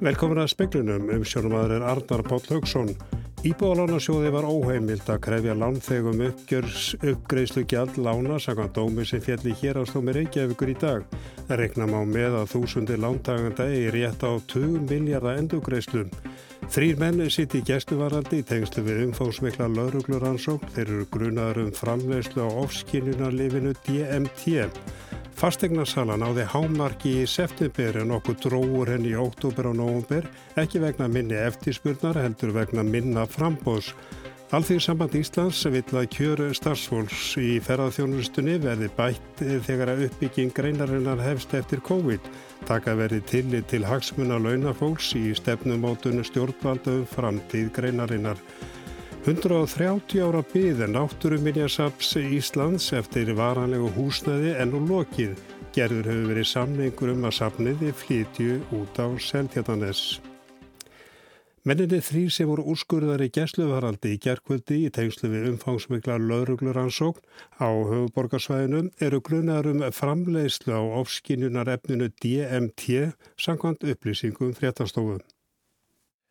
Velkomin að speklunum um sjónumadur er Arnar Páll Haugsson. Íbúðalánasjóði var óheimild að krefja lánþegum uppgjörs uppgreðslu gjald lána sakant dómi sem fjalli hér á stómi Reykjavíkur í dag. Það rekna má með að þúsundir lántaganda er rétt á 2 miljardar endugreðslu. Þrýr menn sitt í gæstuvaraldi í tengslu við umfóðsmikla laurugluransók. Þeir eru grunaður um framlegslu á ofskinnunarlifinu DMT. Fastegnarsala náði hámarki í september en okkur dróður henni í óttúber og nógumber, ekki vegna minni eftirspurnar heldur vegna minna frambóðs. Alþýr samband Íslands vill að kjöru starfsfólks í ferðarþjónustunni verði bætt þegar að uppbygging greinarinnar hefst eftir COVID. Taka verði tillit til hagsmuna launafólks í stefnumótunum stjórnvaldum framtíð greinarinnar. 130 ára byði náttúruminjasaps Íslands eftir varanlegu húsnæði enn og lokið. Gerður hefur verið samningur um að sapniði flytju út á Seltjarnanes. Menninni þrý sem voru úrskurðar í gæsluvaraldi í gerkvöldi í tengslu við umfangsmikla laurugluransókn á höfuborgarsvæðinu eru grunar um framleiðslu á ofskinjunar efninu DMT sangkvæmt upplýsingum fréttastofum.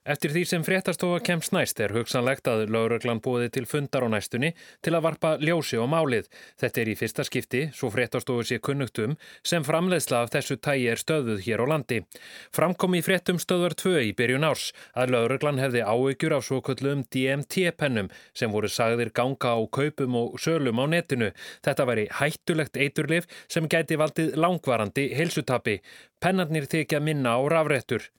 Eftir því sem fréttastofa kemst næst er hugsanlegt að lauruglan búið til fundar á næstunni til að varpa ljósi á málið. Þetta er í fyrsta skipti, svo fréttastofu sé kunnugtum, sem framleiðsla af þessu tægi er stöðuð hér á landi. Framkom í fréttum stöðvar 2 í byrjun árs að lauruglan hefði áökjur af svo köllum DMT-pennum sem voru sagðir ganga á kaupum og sölum á netinu. Þetta væri hættulegt eiturlif sem gæti valdið langvarandi heilsutapi. Pennarnir þykja minna á rafrættur.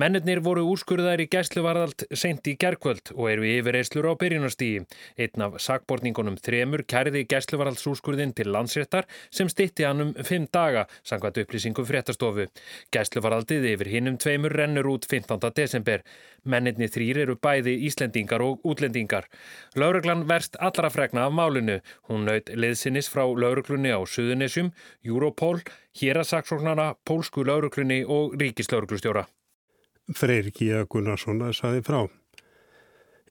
Mennirnir voru úrskurðar í gæsluvarðalt sent í gerkvöld og eru yfirreyslur á byrjunastígi. Einn af sakborningunum þremur kærði gæsluvarðaltsúrskurðin til landsréttar sem stitti hann um fimm daga, sangvært upplýsingum fréttastofu. Gæsluvarðaldið yfir hinnum tveimur rennur út 15. desember. Mennirni þrýr eru bæði Íslendingar og útlendingar. Lauruglan verst allra fregna af málinu. Hún naut liðsinnis frá lauruglunni á Suðunisjum, Europol, Hérasaksóknarna, Pólsku lauruglunni og Ríkislauruglustjóra. Freyr Gíða Gunnarssona saði frá.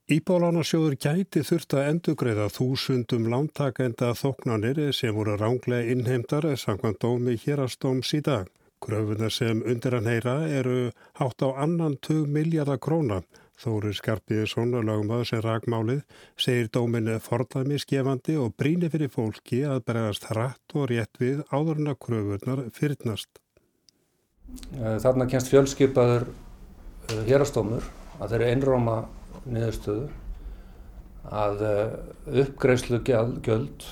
Íbálánarsjóður gæti þurft að endugreiða þúsundum lántakenda þóknanir sem voru ránglega innheimtar samkvæmt dómi hérastóms í dag. Kröfuna sem undir hann heyra eru hátt á annan 2 miljardar króna. Þóri Skarpiðsson og lagumöður sem ragmálið segir dóminni fordæmi skefandi og bríni fyrir fólki að bregast hratt og rétt við áðurna kröfurnar fyrirnast. Þarna kennst fjölskypaður hérastómur að þeirri einróma niðurstöðu að uppgreifslu gjöld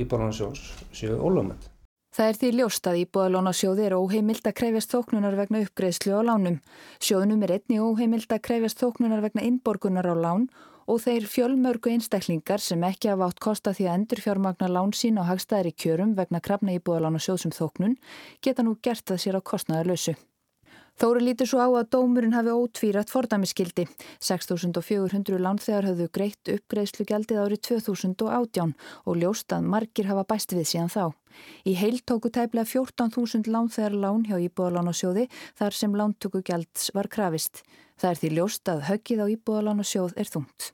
íbáðanarsjóns séu ólögmætt. Það er því ljóst að íbúðalónasjóði er óheimild að krefjast þóknunar vegna uppgreðslu á lánum. Sjóðnum er einni óheimild að krefjast þóknunar vegna innborgunar á lán og þeir fjölmörgu einstaklingar sem ekki hafa átt kosta því að endur fjármagna lán sín á hagstæðri kjörum vegna krafna íbúðalónasjóðsum þóknun geta nú gert það sér á kostnaðarlösu. Þóri lítur svo á að dómurinn hafi ótvírat fordæmiskildi. 6.400 lánþegar höfðu greitt uppgreðslu gjaldið árið 2018 og ljóst að margir hafa bæst við síðan þá. Í heil tóku tæplega 14.000 lánþegar lán hjá Íbúðalánasjóði þar sem lántöku gjalds var krafist. Það er því ljóst að höggið á Íbúðalánasjóð er þungt.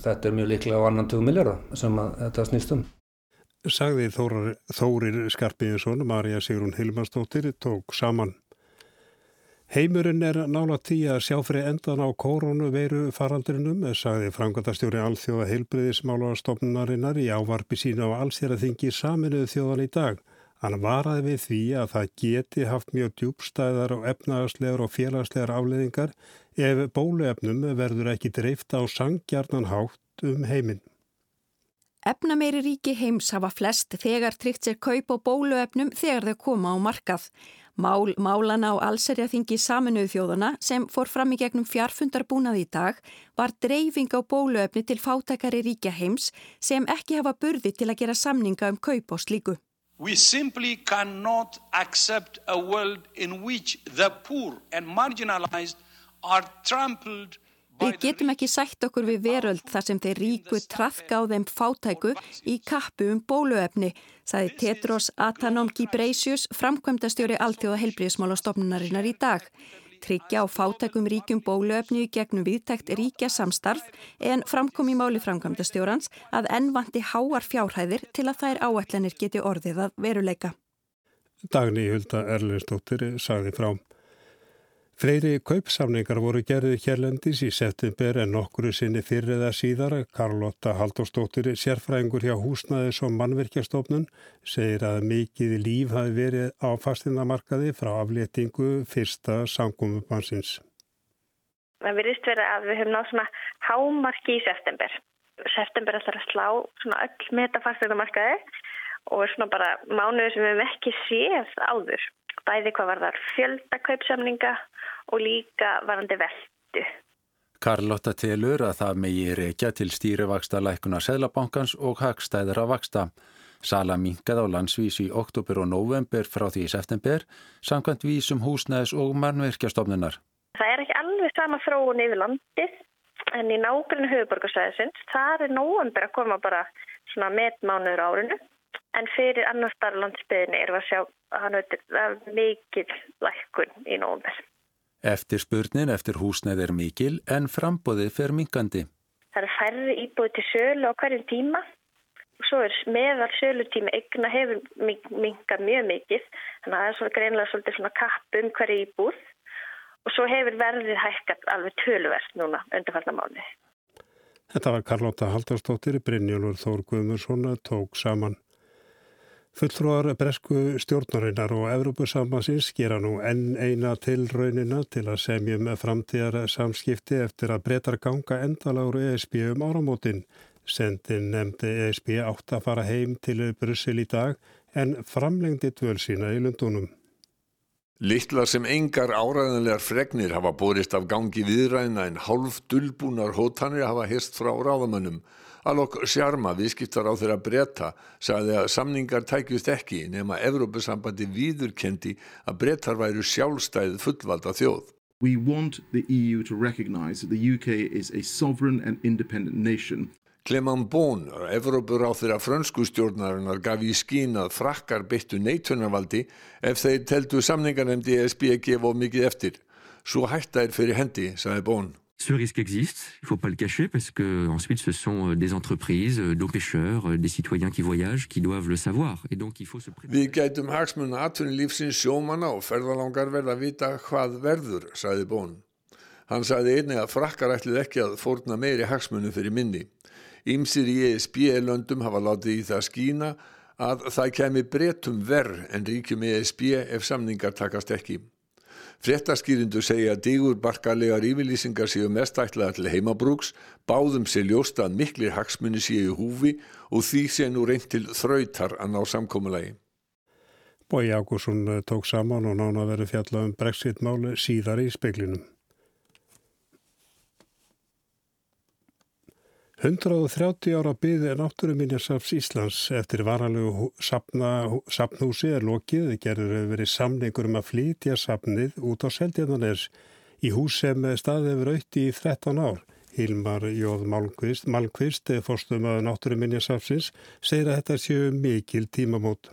Þetta er mjög líklega á annan 20 miljardar sem þetta snýst um. Sagði Þórir, Þórir Skarpiðinsson, Marja Sigrun Hilmarsdóttir tók saman. Heimurinn er nála tí að sjá fyrir endan á koronu veiru farandrinum, sagði framkvæmtastjóri alþjóða heilbriðismálarstofnunarinnar í ávarpi sína á allsýraþingi saminuðu þjóðan í dag. Hann varaði við því að það geti haft mjög djúbstæðar og efnaðarslegar og félagslegar afleðingar ef bóluefnum verður ekki dreift á sangjarnan hátt um heiminn. Efnameiri ríki heims hafa flest þegar tryggt sér kaup og bóluefnum þegar þau koma á markað. Mál, málana á allserjaþingi saminuðu þjóðana sem fór fram í gegnum fjarfundarbúnað í dag var dreifing á bóluefni til fátakari ríkja heims sem ekki hafa burði til að gera samninga um kaup og slíku. We simply cannot accept a world in which the poor and marginalized are trampled Við getum ekki sætt okkur við veröld þar sem þeir ríku trafka á þeim fátæku í kappu um bóluefni, saði Tetros Atanom Ghebreyesus, framkvæmdastjóri Alþjóða helbriðismála stofnunarinnar í dag. Tryggja á fátækum ríkum bóluefni gegnum viðtækt ríkja samstarf en framkom í máli framkvæmdastjórans að ennvandi háar fjárhæðir til að þær áætlanir geti orðið að veruleika. Dagni Hulda Erlendstóttir sagði frá. Fleiri kaupsamningar voru gerðið hérlendis í september en nokkru sinni fyrir eða síðar. Karlotta Haldóstóttir, sérfræðingur hjá húsnaðis og mannverkjastofnun, segir að mikið líf hafi verið á fastinnamarkaði frá afléttingu fyrsta samgómmubansins. Það virðist verið að við höfum nátt svona hámarki í september. September ætlar að slá svona öll meta fastinnamarkaði og er svona bara mánuður sem við hefum ekki séð áður. Bæði hvað var þar fjöldakaupsamninga og líka varandi veldu. Karlotta telur að það megi reykja til stýrivaksta lækuna Sæðlabankans og hagstæðra vaksta. Sala minkað á landsvís í oktober og november frá því í september, samkvæmt vísum húsnæðis og mannverkjastofnunar. Það er ekki alveg sama þróun yfir landið en í nákvæmlega höfuborgarsæðisins þar er november að koma bara svona metmánuður árinu en fyrir annar starf landsbyðinni er að sjá að mikil lækun í november. Eftir spurnin eftir húsnæð er mikil en frambóðið fer minkandi. Það er færri íbúið til sölu á hverjum tíma og svo er meðal sölutími eigna hefur minkað mjög mikið þannig að það er svona greinlega svolítið svona kapp um hverju íbúð og svo hefur verðið hækkat alveg tölverst núna undirfarnamáli. Þetta var Karlóta Haldarstóttir, Brynjólfur Þór Guðmursson tók saman. Fulltrúar bresku stjórnarinnar og Evrópusambansins gera nú enn eina tilraunina til að semjum framtíðar samskipti eftir að breytar ganga endalagur ESB um áramótin. Sendin nefndi ESB átt að fara heim til Brussel í dag en framlengdi dvöl sína í Lundunum. Littlar sem engar áræðanlegar fregnir hafa borist af gangi viðræna en hálf dullbúnar hótanir hafa hist frá ráðamönnum. Alok Sjarma, viðskiptar á þeirra breyta, sagði að samningar tækjust ekki nema Evrópusambandi viðurkendi að breytar væru sjálfstæð fullvalda þjóð. We want the EU to recognize that the UK is a sovereign and independent nation. Clement Bon, Evrópur á þeirra frönsku stjórnarinnar gaf í skín að frakkar byttu neitunarvaldi ef þeir teltu samningarnemdi ESB að gefa mikið eftir. Svo hætta er fyrir hendi, sagði Bon. Ce risque existe, il ne faut pas le cacher, parce que ensuite ce sont euh, des entreprises, euh, nos pêcheurs, euh, des citoyens qui voyagent, qui doivent le savoir. Et donc il faut se Við gætum hagsmunna atvinnulífsins sjómanna og ferðalangar verða að vita hvað verður, sagði Bón. Hann sagði einnig að frakkar ætlið ekki að fórna meiri hagsmunni fyrir minni. Ímsir í ESB-löndum hafa látið í það skína að það kemi breytum verð en ríkjum ESB ef samningar takast ekki. Fréttaskýrindu segja að digurbarkalegar yfirlýsingar séu mest ætlaða til heimabrúks, báðum sé ljósta að miklir hagsmunni séu húfi og því sé nú reynd til þrautar að ná samkómulagi. Bói Ágússon tók saman og nána verið fjalla um brexit-máli síðar í speiklinum. 130 ára byði náttúruminjarsafs Íslands eftir varanlegu sapnhúsi er lokið. Gerður verið samningur um að flytja sapnið út á Seldjarnanes í hús sem staðið hefur auðti í 13 ár. Hilmar Jóð Malmqvist, Malmqvist fórstum að náttúruminjarsafsins, segir að þetta séu mikil tímamót.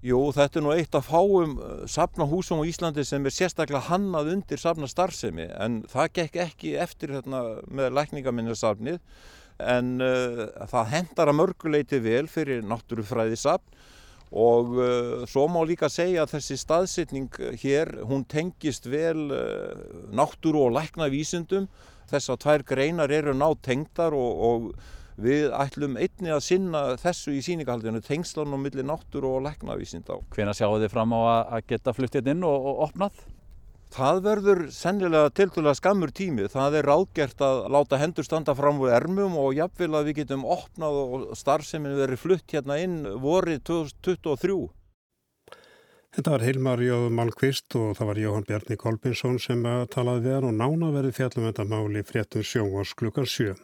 Jú, þetta er nú eitt af fáum uh, safnahúsum á Íslandi sem er sérstaklega hannað undir safnastarfsemi en það gekk ekki eftir hérna, með lækningaminnarsafnið en uh, það hendar að mörguleiti vel fyrir náttúrufræðisafn og uh, svo má líka segja að þessi staðsetning hér, hún tengist vel uh, náttúru og læknavísindum. Þess að tvær greinar eru ná tengdar og, og Við ætlum einni að sinna þessu í síningahaldinu tengslanum millir náttúru og leknavísinda. Hvena sjáu þið fram á að geta fluttið inn og, og opnað? Það verður sennilega tildulega skammur tími. Það er ráðgert að láta hendur standa fram úr ermum og jafnvel að við getum opnað og starfseminn verið flutt hérna inn vorið 2023. Þetta var Hilmar Jóð Malmqvist og það var Jóhann Bjarni Kolbinsson sem talaði við hann og nána verið fjallum þetta máli fréttum sjóngars klukkan 7.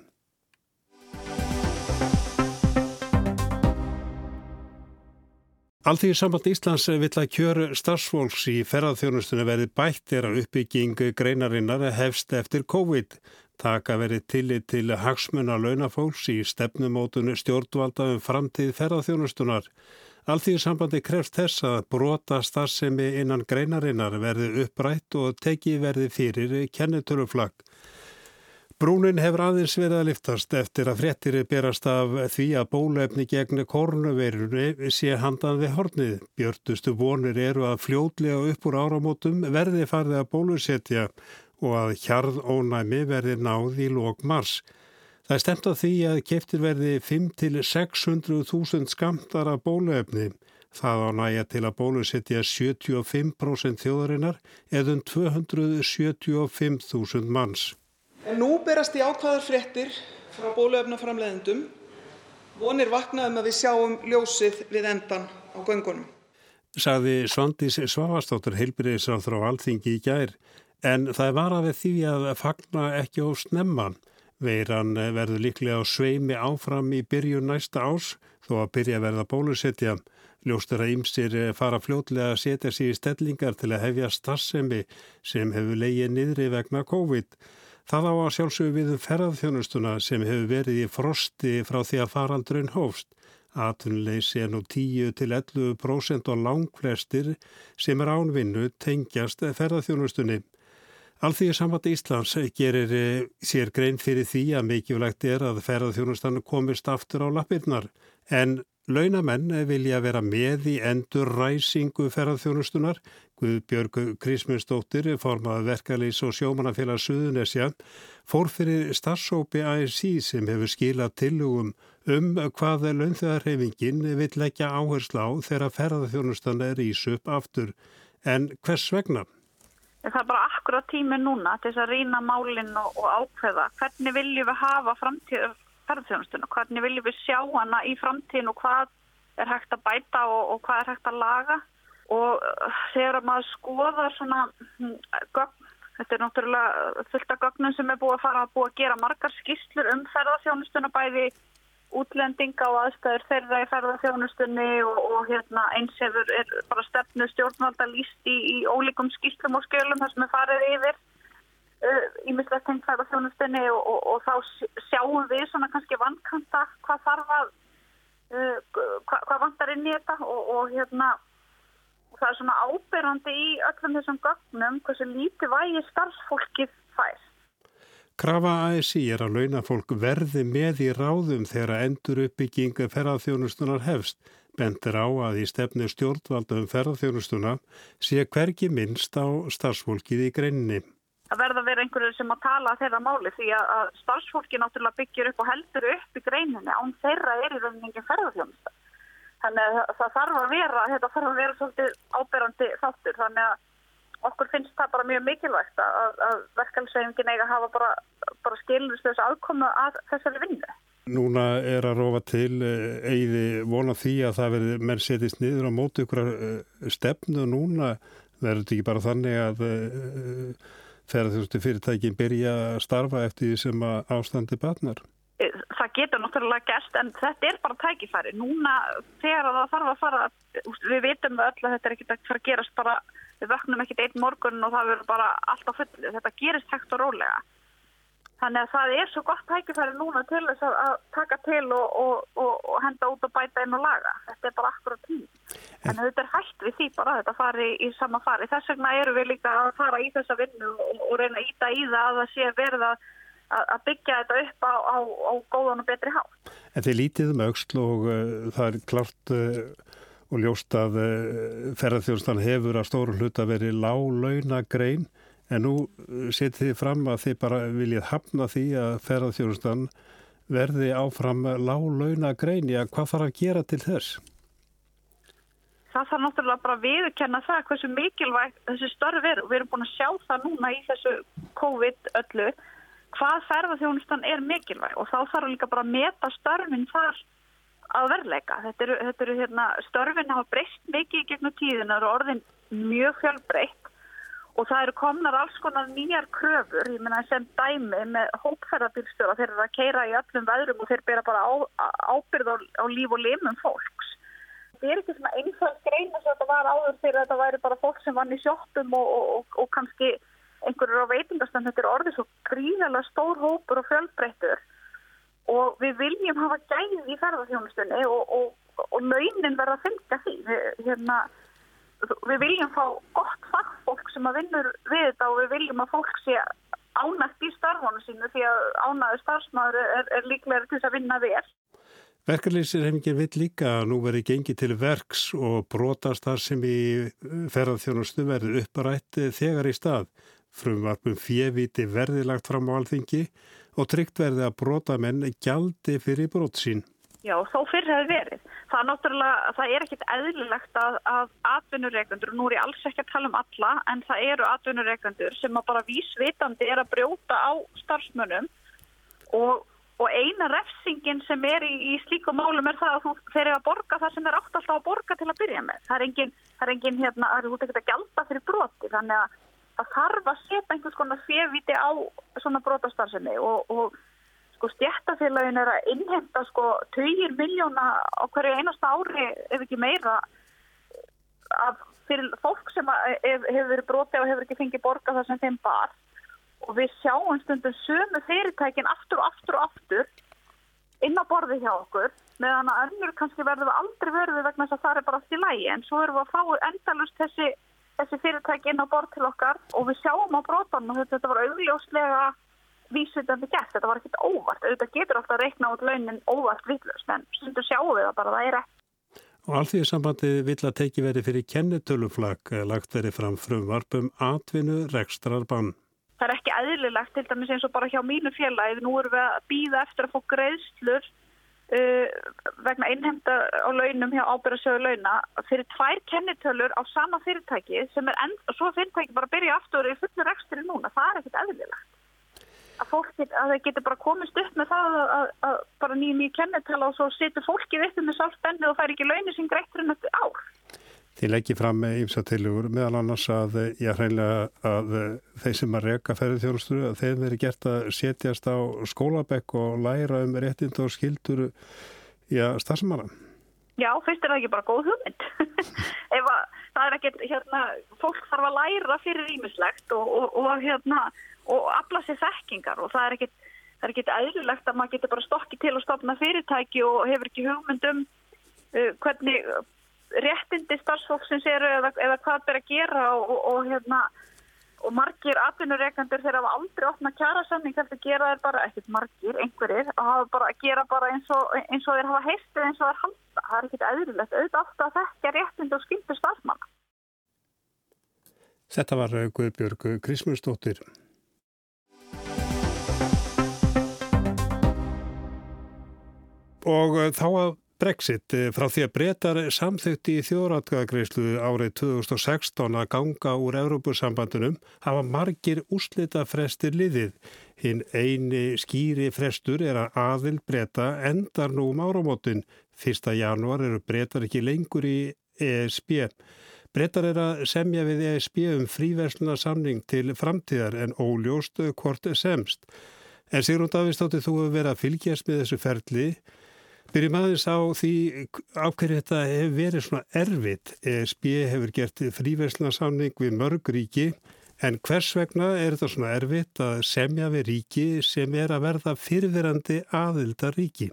Alþýðir samband Íslands vill að kjör starfsfólks í ferðarþjónustunni verði bætt er að uppbygging greinarinnar hefst eftir COVID. Taka verið tillit til hagsmunna launafólks í stefnumótunni stjórnvalda um framtíð ferðarþjónustunar. Alþýðir sambandi krefst þess að brota starfsemi innan greinarinnar verði upprætt og teki verði fyrir kennitöruflagg. Brúnin hefur aðeins verið að liftast eftir að fréttir berast af því að bólefni gegn korunveirunni sé handan við hornið. Björtustu vonir eru að fljótlega upp úr áramótum verði farið að bólusetja og að hjarðónæmi verði náð í lók mars. Það er stemt á því að keftir verði 5-600.000 skamtar af bóluefni. Það á næja til að bólusetja 75% þjóðarinnar eða um 275.000 manns. En nú berast í ákvaðar fréttir frá bóluefnaframleðendum vonir vaknaðum að við sjáum ljósið við endan á göngunum. Saði Svandís Svavastóttur heilbyrðisráð á alþingi í gær en það var að við því að fagna ekki á snemman. Veiran verður líklega á sveimi áfram í byrjun næsta ás þó að byrja að verða bólusetja. Ljóstur að ymsir fara fljótlega að setja sér í stellingar til að hefja starfsemi sem hefur leigið niðri vegna COVID. Það á að sjálfsögðu við um ferðarþjónustuna sem hefur verið í frosti frá því að faraldrun hófst. Atunleysi er nú 10-11% og langflestir sem er ánvinnu tengjast ferðarþjónustunni. Alþýðið samvætt Íslands gerir eh, sér grein fyrir því að mikilvægt er að ferðarþjónustan komist aftur á lappirnar en Launamenn vilja vera með í endur ræsingu ferðarþjónustunar. Guðbjörg Krismundsdóttir, formað verkalýs og sjómanafélag Suðunesja, fór fyrir starfsópi ASI sem hefur skilað tillugum um hvað launþjóðarhefingin vill leggja áherslu á þegar ferðarþjónustan er ísup aftur. En hvers vegna? Það er bara akkurat tími núna til þess að rýna málinn og, og ákveða. Hvernig viljum við hafa framtíð ferðarþjónustuna, hvernig viljum við sjá hana í framtíðin og hvað er hægt að bæta og, og hvað er hægt að laga? Og uh, þegar maður skoðar svona hm, gögn, þetta er náttúrulega fullt af gögnum sem er búið að fara að búið að gera margar skýslur um ferðarþjónustuna bæði útlendinga og aðstæður þeirra í ferðarþjónustunni og, og hérna, eins hefur bara stefnu stjórnvalda líst í, í ólíkum skýslum og skjölum þar sem er farið yfir ímislegt uh, tengt færa þjónustinni og, og, og þá sjáum við svona kannski vankanta hvað þarf að uh, hvað, hvað vantar inn í þetta og, og hérna það er svona ábyrrandi í öllum þessum gögnum hversu lítið vægi starfsfólkið fær. Krafa ASI er að launafólk verði með í ráðum þegar endur uppbygginga ferðarþjónustunar hefst. Bendir á að í stefnu stjórnvalda um ferðarþjónustuna sé hverki minnst á starfsfólkið í greininni að verða að vera einhverju sem að tala að þeirra máli því að starfsfólki náttúrulega byggir upp og heldur upp í greininni án þeirra er í rauninni engin ferðarþjónusta. Þannig að það þarf að vera, þetta þarf að vera svolítið áberandi þáttur þannig að okkur finnst það bara mjög mikilvægt að, að verkefælsveifingin eiga að hafa bara, bara skilurst þessu aðkomu að þessari vinnu. Núna er að rofa til eh, vona því að það verði menn setist niður á móti ykkur eh, stefnu núna verður þetta ekki bara þannig að ferðarþjónustu fyrirtækin byrja að starfa eftir því sem ástandi batnar? Eh, það getur náttúrulega gæst en þetta er bara tækifæri. Núna þegar það þarf að fara, við veitum öll að þetta er ekkert að fara að gerast bara, við vöknum ekkert einn morgun og það verður bara allt á fulli. Þetta gerist hægt og rólega. Þannig að það er svo gott tækifæri núna til þess að, taka til og, og, og, og henda út og bæta inn og laga. Þetta er bara akkurat tím. Þannig að þetta er hægt við því bara að þetta fari í sama fari. Þess vegna eru við líka að fara í þessa vinnu og reyna að íta í það að það sé verða að byggja þetta upp á, á, á góðan og betri hátt. En þið lítið um auksl og uh, það er klart uh, og ljóst að uh, ferðarþjóðstan hefur að stóru hluta verið lálauna grein En nú uh, setið þið fram að þið bara viljið hafna því að ferðarþjónustan verði áfram lág launa greini að hvað þarf að gera til þess? Það þarf náttúrulega bara að viðkenna það hversu mikilvægt þessi störf er við erum búin að sjá það núna í þessu COVID öllu hvað ferðarþjónustan er mikilvæg og þá þarf líka bara að meta störfin þar að verleika. Þetta eru, þetta eru hérna, störfin hafa breyst mikið í gegnum tíðina og orðin mjög fjölbreytt og það eru komnar alls konar nýjar kröfur, ég menna sem dæmi með hópferðarbílstjóra, þeir eru að keira í öllum veðrum og þeir bera bara á, ábyrð á, á líf og limum fólks. Það er ekki svona einfalds grein að þetta var áður þegar þetta væri bara fólk sem vann í sjóttum og, og, og kannski einhverjur á veitingastan, þetta er orðið svo gríðarlega stór hópur og fjölbreyttur og við viljum hafa gæði í ferðarþjónustunni og, og launin verða að fylgja því. Hérna, við viljum fá gott fagfólk sem að vinnur við þetta og við viljum að fólk sé ánægt í starfhónu sínu því að ánæðu starfsmáður er, er líklega til þess að vinna vel. Verkarleysir hefingin vill líka að nú veri gengið til verks og brotast þar sem í ferðarþjónustu verður upprætt þegar í stað. Frumvarpum fjeviti verði lagt fram á alþingi og tryggt verði að brota menn gjaldi fyrir brot sín. Já, þó fyrir hefur verið. Það er náttúrulega, það er ekkit eðlilegt að, að atvinnureikandur, og nú er ég alls ekki að tala um alla, en það eru atvinnureikandur sem að bara vísvitandi er að brjóta á starfsmönnum og Og eina refsingin sem er í, í slíku málum er það að þú fer að borga það sem er átt alltaf að borga til að byrja með. Það er engin, það er engin hérna, það er út ekkert að gjalda fyrir broti þannig að það þarf að setja einhvers konar fjeviti á svona brotastarsinni og, og sko stjættafélagin er að innhenda sko 20 miljóna á hverju einasta ári ef ekki meira af fyrir fólk sem hefur verið broti og hefur ekki fengið borga það sem þeim bar. Og við sjáum stundum sömu fyrirtækin aftur og aftur og aftur inn á borði hjá okkur meðan að önnur kannski verður aldrei verður vegna þess að það er bara allt í lægi en svo erum við að fá endalust þessi, þessi fyrirtæki inn á borð til okkar og við sjáum á brotan og þetta var augljóslega vísvitandi gert, þetta var ekkert óvart. Auðvitað getur alltaf að reikna út launin óvart vitlust en stundum sjáum við það bara það er ekki. Og allþví sambandi vill að teki verið fyrir kennitöluflag lagt verið fram frumvarpum atvinnu rekstrar bann það er ekki eðlilegt til dæmis eins og bara hjá mínu félagið nú erum við að býða eftir að fá greiðslur uh, vegna innhemda á launum hjá ábyrðasögu launa fyrir tvær kennitölur á sama fyrirtæki sem er enda, og svo fyrirtæki bara byrja aftur í fullur ekstri núna, það er ekkit eðlilegt að fólk get, að það getur bara komist upp með það að, að, að bara nýjum nýjum kennitölu og svo setur fólkið upp með sálfbenni og fær ekki launir sem greittur en þetta ár Þið leggir fram með ímsatilugur meðal annars að ég hreinlega að þeir sem að reyka ferðarþjónustu að þeim veri gert að setjast á skólabekk og læra um réttind og skildur í að stafsmanna. Já, fyrst er það ekki bara góð hugmynd. Ef að það er ekkert, hérna, fólk þarf að læra fyrir ímislegt og, og, og hérna, og afla sér þekkingar og það er ekkert, það er ekkert eðlulegt að maður getur bara stokkið til að stopna fyrirtæki og hefur ekki hugmynd um uh, hvernig réttindi starfsfólksins eru eða, eða hvað ber að gera og, og, og, hérna, og margir atvinnureikandur þegar hafa aldrei opna kjara samning þetta gera þeir bara, ekkert margir, einhverjir og að gera bara eins og eins og þeir hafa heistið eins og þeir halda. Það er ekkert auðvitað, auðvitað ofta að þekka réttindi og skildu starfsmanna. Þetta var Guðbjörg Krismundsdóttir Og þá að Brexit eh, frá því að breytar samþykti í þjóratkvæðagreyslu árið 2016 að ganga úr Európusambandunum hafa margir úslita frestir liðið. Hinn eini skýri frestur er að aðil breyta endar nú um áramótin. 1. januar eru breytar ekki lengur í ESB. Breytar er að semja við ESB um fríversluna samning til framtíðar en óljóst hvort semst. En Sigrun Davistóttir þú hefur verið að fylgjast með þessu ferli Byrjum aðeins á því á hverju þetta hefur verið svona erfitt. ESB hefur gert fríverslunarsamning við mörg ríki en hvers vegna er þetta svona erfitt að semja við ríki sem er að verða fyrirverandi aðildar ríki?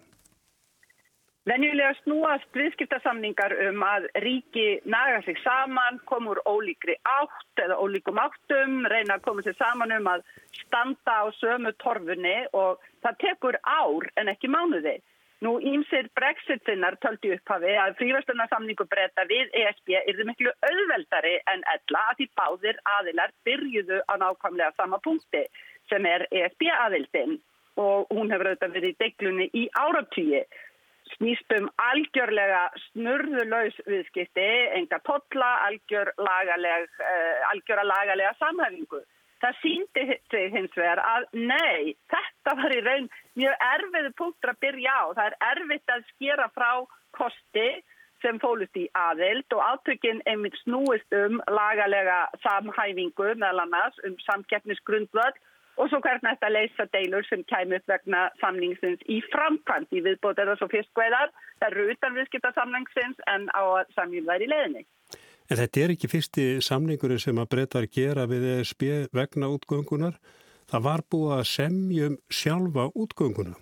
Venjulega snúast viðskiptarsamningar um að ríki naga sig saman, komur ólíkri átt eða ólíkum áttum, reyna að koma sig saman um að standa á sömu torfunni og það tekur ár en ekki mánuði. Nú ímsir Brexit-sinnar töldi upphafi að fríverslunarsamningu breyta við ESB er þið miklu auðveldari en ella að því báðir aðilar byrjuðu á nákvæmlega sama punkti sem er ESB aðildin og hún hefur auðvitað verið í deglunni í áratýji. Snýstum algjörlega snurðulegs viðskipti, enga totla, algjör lagaleg, uh, algjöra lagalega samhæfingu. Það síndi sig hins vegar að nei, þetta var í raun mjög erfiðu punktur að byrja á. Það er erfitt að skera frá kosti sem fólust í aðild og átökinn einmitt snúist um lagalega samhæfingu meðal annars um samkeppnisgrundvöld og svo hvernig þetta leysa deilur sem kæmi upp vegna samningsins í framkvæmt í viðbót eða svo fyrstgveðar. Það eru utan viðskipta samningsins en á samjum væri í leðinni. En þetta er ekki fyrsti samningur sem að breytar gera við ESB vegna útgöngunar. Það var búið að semjum sjálfa útgönguna.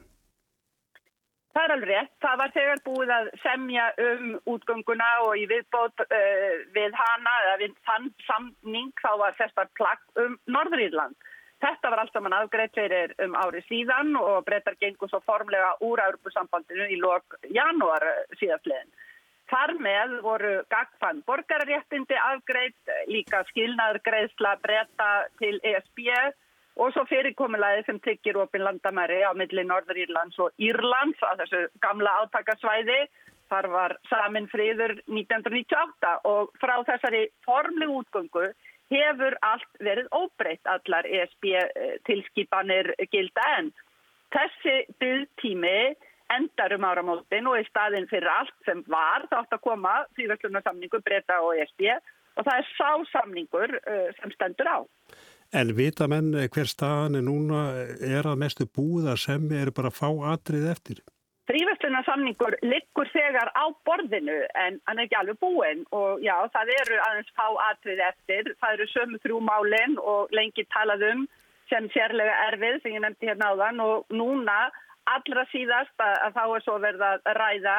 Það er alveg rétt. Það var þegar búið að semja um útgönguna og í viðbót uh, við hana eða við þann samning þá var þessar plagg um Norðurírland. Þetta var allt saman afgreitt fyrir um ári síðan og breytar gengur svo formlega úr Europasambandinu í lok janúar síðastliðin. Þar með voru gagfann borgarréttindi afgreitt, líka skilnaður greiðsla breyta til ESB og svo fyrirkomulæði sem tryggir opin landamæri á milli Norður Írlands og Írlands á þessu gamla átakasvæði. Þar var samin friður 1998 og frá þessari formlu útgöngu hefur allt verið óbreytt allar ESB tilskipanir gilda en þessi byggtími endar um áramótin og í staðin fyrir allt sem var þátt að koma fríverslunarsamningu breyta og ESB og það er sá samningur sem stendur á. En vita menn hver staðan er núna er að mestu búið að semmi er bara að fá atrið eftir? Fríverslunarsamningur liggur þegar á borðinu en hann er ekki alveg búinn og já það eru aðeins fá atrið eftir. Það eru sömu þrjú málinn og lengi talað um sem sérlega erfið sem ég nefndi hérna áðan og núna allra síðast að, að þá er svo verið að ræða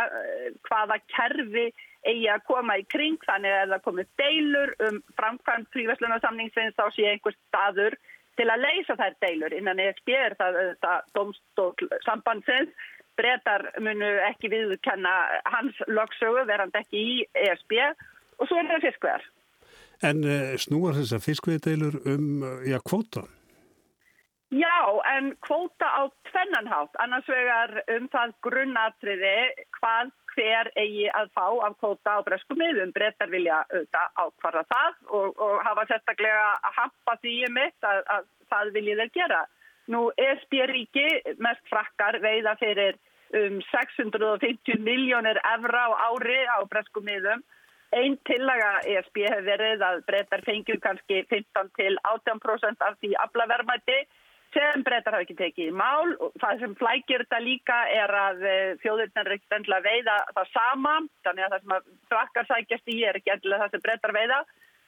hvaða kerfi eigi að koma í kring þannig að það komið deilur um framkvæmt fríverslunarsamningsins þá sé einhver staður til að leysa þær deilur innan ESB er það, það domstól sambandsins breytar munu ekki viðkenna hans lögsögu verand ekki í ESB og svo er það fiskveðar. En snúar þessar fiskveðdeilur um já, kvóta? Já, en kvóta á tvennanhátt, annars vegar um það grunnatriði hvað hver eigi að fá af kvóta á bresku miðum. Brettar vilja auðvitað ákvarða það og, og hafa sérstaklega að hampa því um mitt að, að það viljið þeir gera. Nú ESB-ríki, mest frakkar, veiða fyrir um 650 miljónir evra á ári á bresku miðum. Einn tillaga ESB hefur verið að brettar fengjum kannski 15 til 18% af því aflavermæti sem breytar hafa ekki tekið í mál. Það sem flækir þetta líka er að þjóðurnar er ekkert endilega veiða það sama, þannig að það sem að frakkar sækjast í er ekki endilega það sem breytar veiða.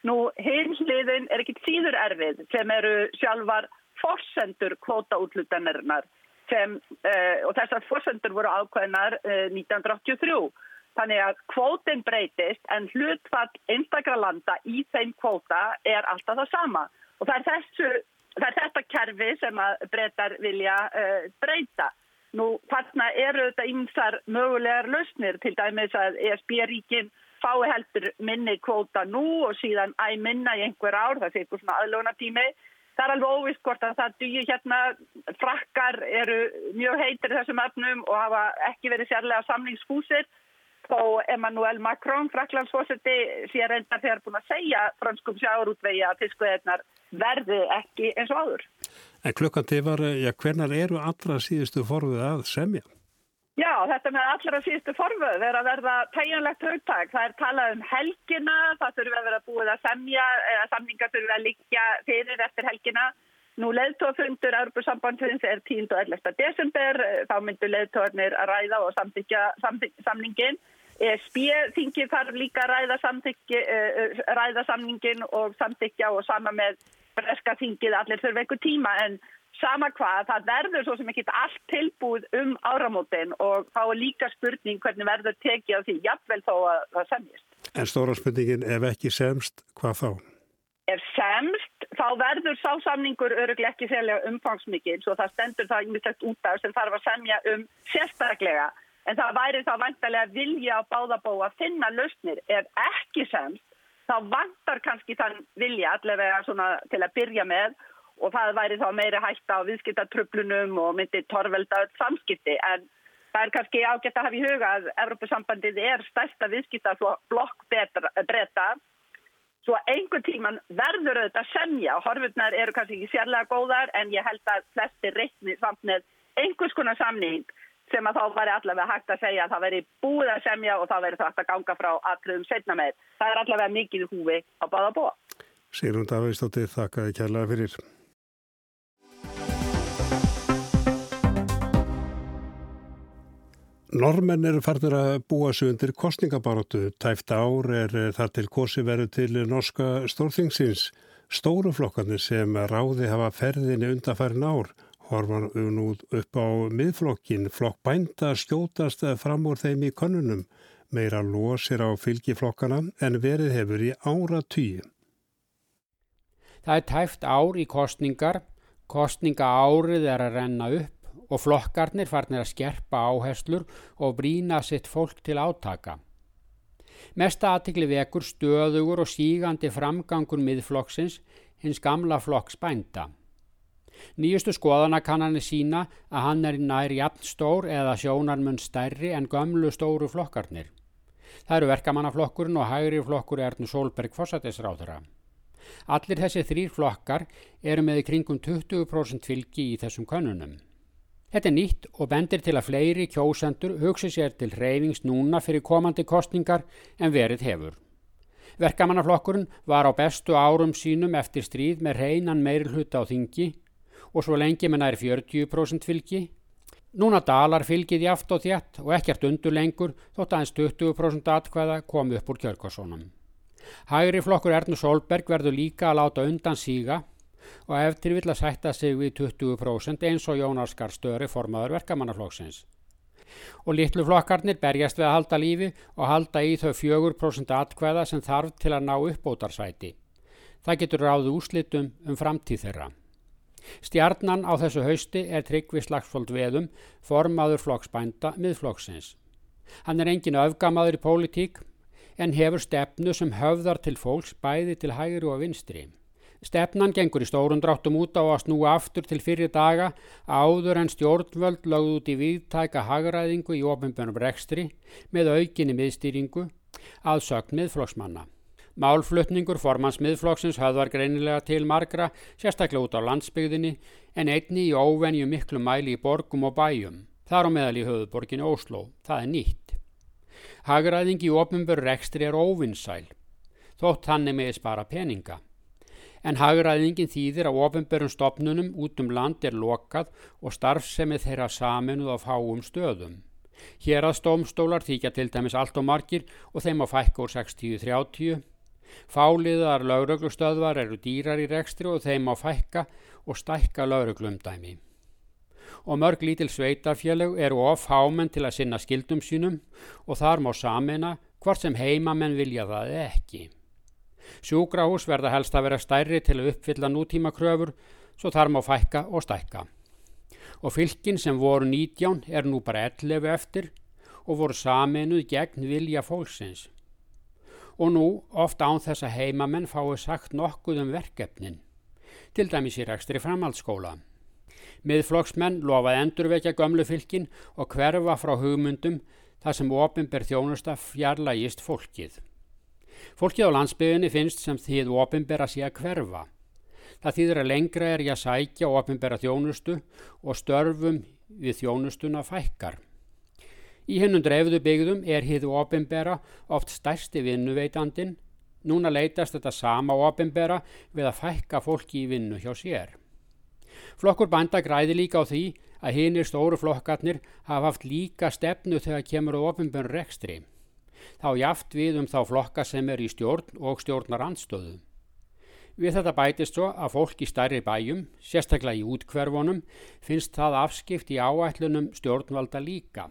Nú, hinsliðin er ekkit síður erfið sem eru sjálfar forsendur kvótaútlutanirnar sem, uh, og þessar forsendur voru ákveðnar uh, 1983. Þannig að kvótin breytist en hlutfall einstakra landa í þeim kvóta er alltaf það sama. Og það er þessu Það er þetta kerfi sem að breytar vilja uh, breyta. Nú, þarna eru þetta ymsar mögulegar lausnir, til dæmis að ESB-ríkin fái heldur minni kvóta nú og síðan æg minna í einhver ár, það eitthvað svona aðlóna tími. Það er alveg óvist hvort að það dýr hérna, frakkar eru mjög heitir þessum öfnum og hafa ekki verið sérlega samlingsfúsir. Þó Emmanuel Macron, fraklandsfósetti, sé reyndar þegar búin að segja franskum sjáurútvegi að fiskveðirnar verði ekki eins og áður. En klukkan til var, já, hvernar eru allra síðustu forfið að semja? Já, þetta með allra síðustu forfið er að verða tegjanlegt hugtak. Það er talað um helgina, það þurfi að vera búið að semja, eða samningar þurfi að liggja fyrir eftir helgina. Nú leðtófundur Európusambandsins er 10. og 11. desember, þá myndur leðtóðarnir að ræða og samþykja samningin. SB-þingið þarf líka að ræða, uh, ræða samningin og samþykja og sama með breska þingið allir þurfa einhver tíma en sama hvað það verður svo sem ekki allt tilbúið um áramótin og þá er líka spurning hvernig verður tekið á því jafnvel þó að það semjist. En stóra spurningin ef ekki semst, hvað þá? Ef semst, þá verður sásamningur öruglega ekki sérlega umfangsmikið svo það stendur það ímyndilegt út af sem þarf að semja um sérstaklega en það væri þá vantarlega vilja á báðabó að finna lausnir ef ekki semst, þá vantar kannski þann vilja allavega til að byrja með og það væri þá meiri hætta á viðskiptatröflunum og myndi torvelda samskipti. En það er kannski ágætt að hafa í huga að Evropasambandið er stærsta viðskiptablokk breyta svo einhver tíman verður auðvitað semja og horfurnar eru kannski ekki sérlega góðar en ég held að flestir reikni samt með einhvers konar samning sem að þá væri allavega hægt að segja að það veri búið að semja og það veri það að ganga frá allum setna með. Það er allavega mikið húfi á báða búa. Sigrun Davíðstóttir, þakkaði kærlega fyrir. Normenn eru farnir að búa sig undir kostningabaróttu. Tæft ár er það til kosi veru til norska stórþingsins. Stóruflokkarnir sem ráði hafa ferðinni undanfærin ár horfan nú upp á miðflokkin. Flokk bænda skjótast fram úr þeim í konunum. Meira losir á fylgiflokkana en verið hefur í ára tíu. Það er tæft ár í kostningar Kostninga árið er að renna upp og flokkarnir farnir að skerpa áherslur og brína sitt fólk til átaka. Mesta aðtikli vekur stöðugur og sígandi framgangur miðflokksins hins gamla flokks bænda. Nýjustu skoðanakannanir sína að hann er nær jafn stór eða sjónarmun stærri en gömlu stóru flokkarnir. Það eru verkamannaflokkurinn og hægri flokkur Ernu Solberg fósættisráðura. Allir þessi þrýr flokkar eru með kringum 20% fylgi í þessum könnunum. Þetta er nýtt og bendir til að fleiri kjósendur hugsi sér til reyfings núna fyrir komandi kostningar en verið hefur. Verkamannaflokkurinn var á bestu árum sínum eftir stríð með reynan meiri hluta á þingi og svo lengi með nær 40% fylgi. Núna dalar fylgið jáft og þjætt og ekkert undur lengur þótt aðeins 20% atkvæða komi upp úr kjörgásónum. Hægri flokkur Ernu Solberg verður líka að láta undan síga og eftir vill að sætta sig við 20% eins og Jónaskar Störi formaður verkamannaflokksins. Og litlu flokkarnir berjast við að halda lífi og halda í þau 4% atkvæða sem þarf til að ná uppbótarsvæti. Það getur ráðu úslitum um framtíð þeirra. Stjarnan á þessu hausti er Tryggvi Slagsfold Veðum, formaður flokksbænda miðflokksins. Hann er engin öfgamaður í pólitík en hefur stefnu sem höfðar til fólks bæði til hægri og vinstri. Stefnan gengur í stórundráttum út á að snúa aftur til fyrir daga áður en stjórnvöld lögð út í viðtæka hagræðingu í ofinbjörnum rekstri með aukinni miðstýringu að sögn miðflokksmanna. Málflutningur formans miðflokksins höfðar greinilega til margra, sérstaklega út á landsbygðinni en einni í óvenju miklu mæli í borgum og bæjum. Þar á meðal í höfuborginu Ósló. Það er nýtt. Hagræðing í ofinbjörnum rekstri er óvinnsæl, þótt hann er með spara peninga en hagræðingin þýðir að ofinberum stopnunum út um land er lokað og starfsemið þeirra saminuð á fáum stöðum. Hér að stómstólar þykja til dæmis allt og margir og þeim á fækka úr 60-30. Fáliðar lauruglustöðvar eru dýrar í rekstri og þeim á fækka og stækka lauruglumdæmi. Og mörg lítil sveitarfélög eru of hámenn til að sinna skildum sínum og þar má samina hvort sem heimamenn vilja það ekki. Sjúkrahús verða helst að vera stærri til að uppfylla nútíma kröfur svo þar má fækka og stækka. Og fylkin sem voru 19 er nú bara 11 eftir og voru saminuð gegn vilja fólksins. Og nú ofta án þess að heimamenn fái sagt nokkuð um verkefnin, til dæmis í rekstri framhaldsskóla. Miðflokksmenn lofaði endurvekja gömlu fylkin og hverfa frá hugmyndum þar sem ofinber þjónusta fjarlægist fólkið. Fólkið á landsbygðinni finnst sem þið ofinbera sé að hverfa. Það þýðir að lengra er ég að sækja ofinbera þjónustu og störfum við þjónustuna fækkar. Í hennum dreifðu byggðum er hið ofinbera oft stærsti vinnuveitandin. Núna leytast þetta sama ofinbera við að fækka fólki í vinnu hjá sér. Flokkur bænda græði líka á því að hinnir stóru flokkarnir hafa haft líka stefnu þegar kemur á ofinbjörn rekstri þá jaft við um þá flokka sem er í stjórn og stjórnar andstöðu. Við þetta bætist svo að fólk í stærri bæjum, sérstaklega í útkverfunum, finnst það afskipt í áætlunum stjórnvalda líka.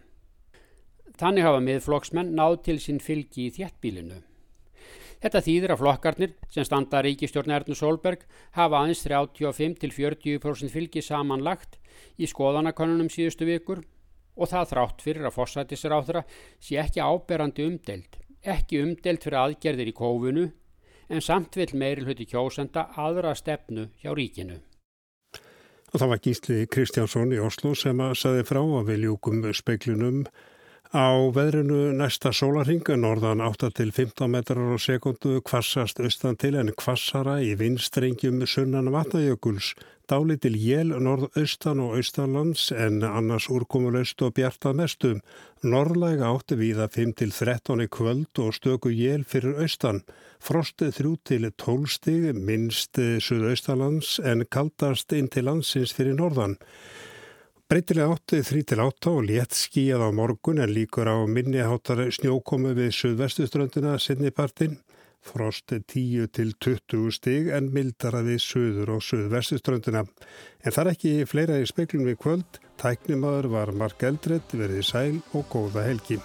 Þannig hafa miðflokksmenn náð til sín fylgi í þjettbílinu. Þetta þýðir að flokkarnir sem standa ríkistjórn Ernu Solberg hafa aðeins 35-40% fylgi samanlagt í skoðanakonunum síðustu vikur og það þrátt fyrir að fórsættisráðra sé ekki áberandi umdelt, ekki umdelt fyrir aðgerðir í kófunu en samt vil meiri hluti kjósenda aðra stefnu hjá ríkinu. Og það var Gísli Kristjánsson í Oslo sem að saði frá að við ljúkum speiklinum Á veðrinu næsta sólarhinga norðan 8-15 metrar á sekundu kvassast austan til en kvassara í vinstrengjum sunnan vatnajökuls. Dáli til jél norðaustan og austanlands en annars úrkomulaust og bjartað mestum. Norðlæga átti viða 5-13 kvöld og stöku jél fyrir austan. Frostið 3-12 stig minnst suðaustalands en kaldast inn til landsins fyrir norðan. Breytilega átti 3-8 og létt skíjað á morgun en líkur á minniháttar snjókomu við suðvestuströndina sinnipartin. Frost 10-20 stig en mildara við suður og suðvestuströndina. En það er ekki fleira í speiklum við kvöld. Tæknimaður var Mark Eldred, verið sæl og góða helgi.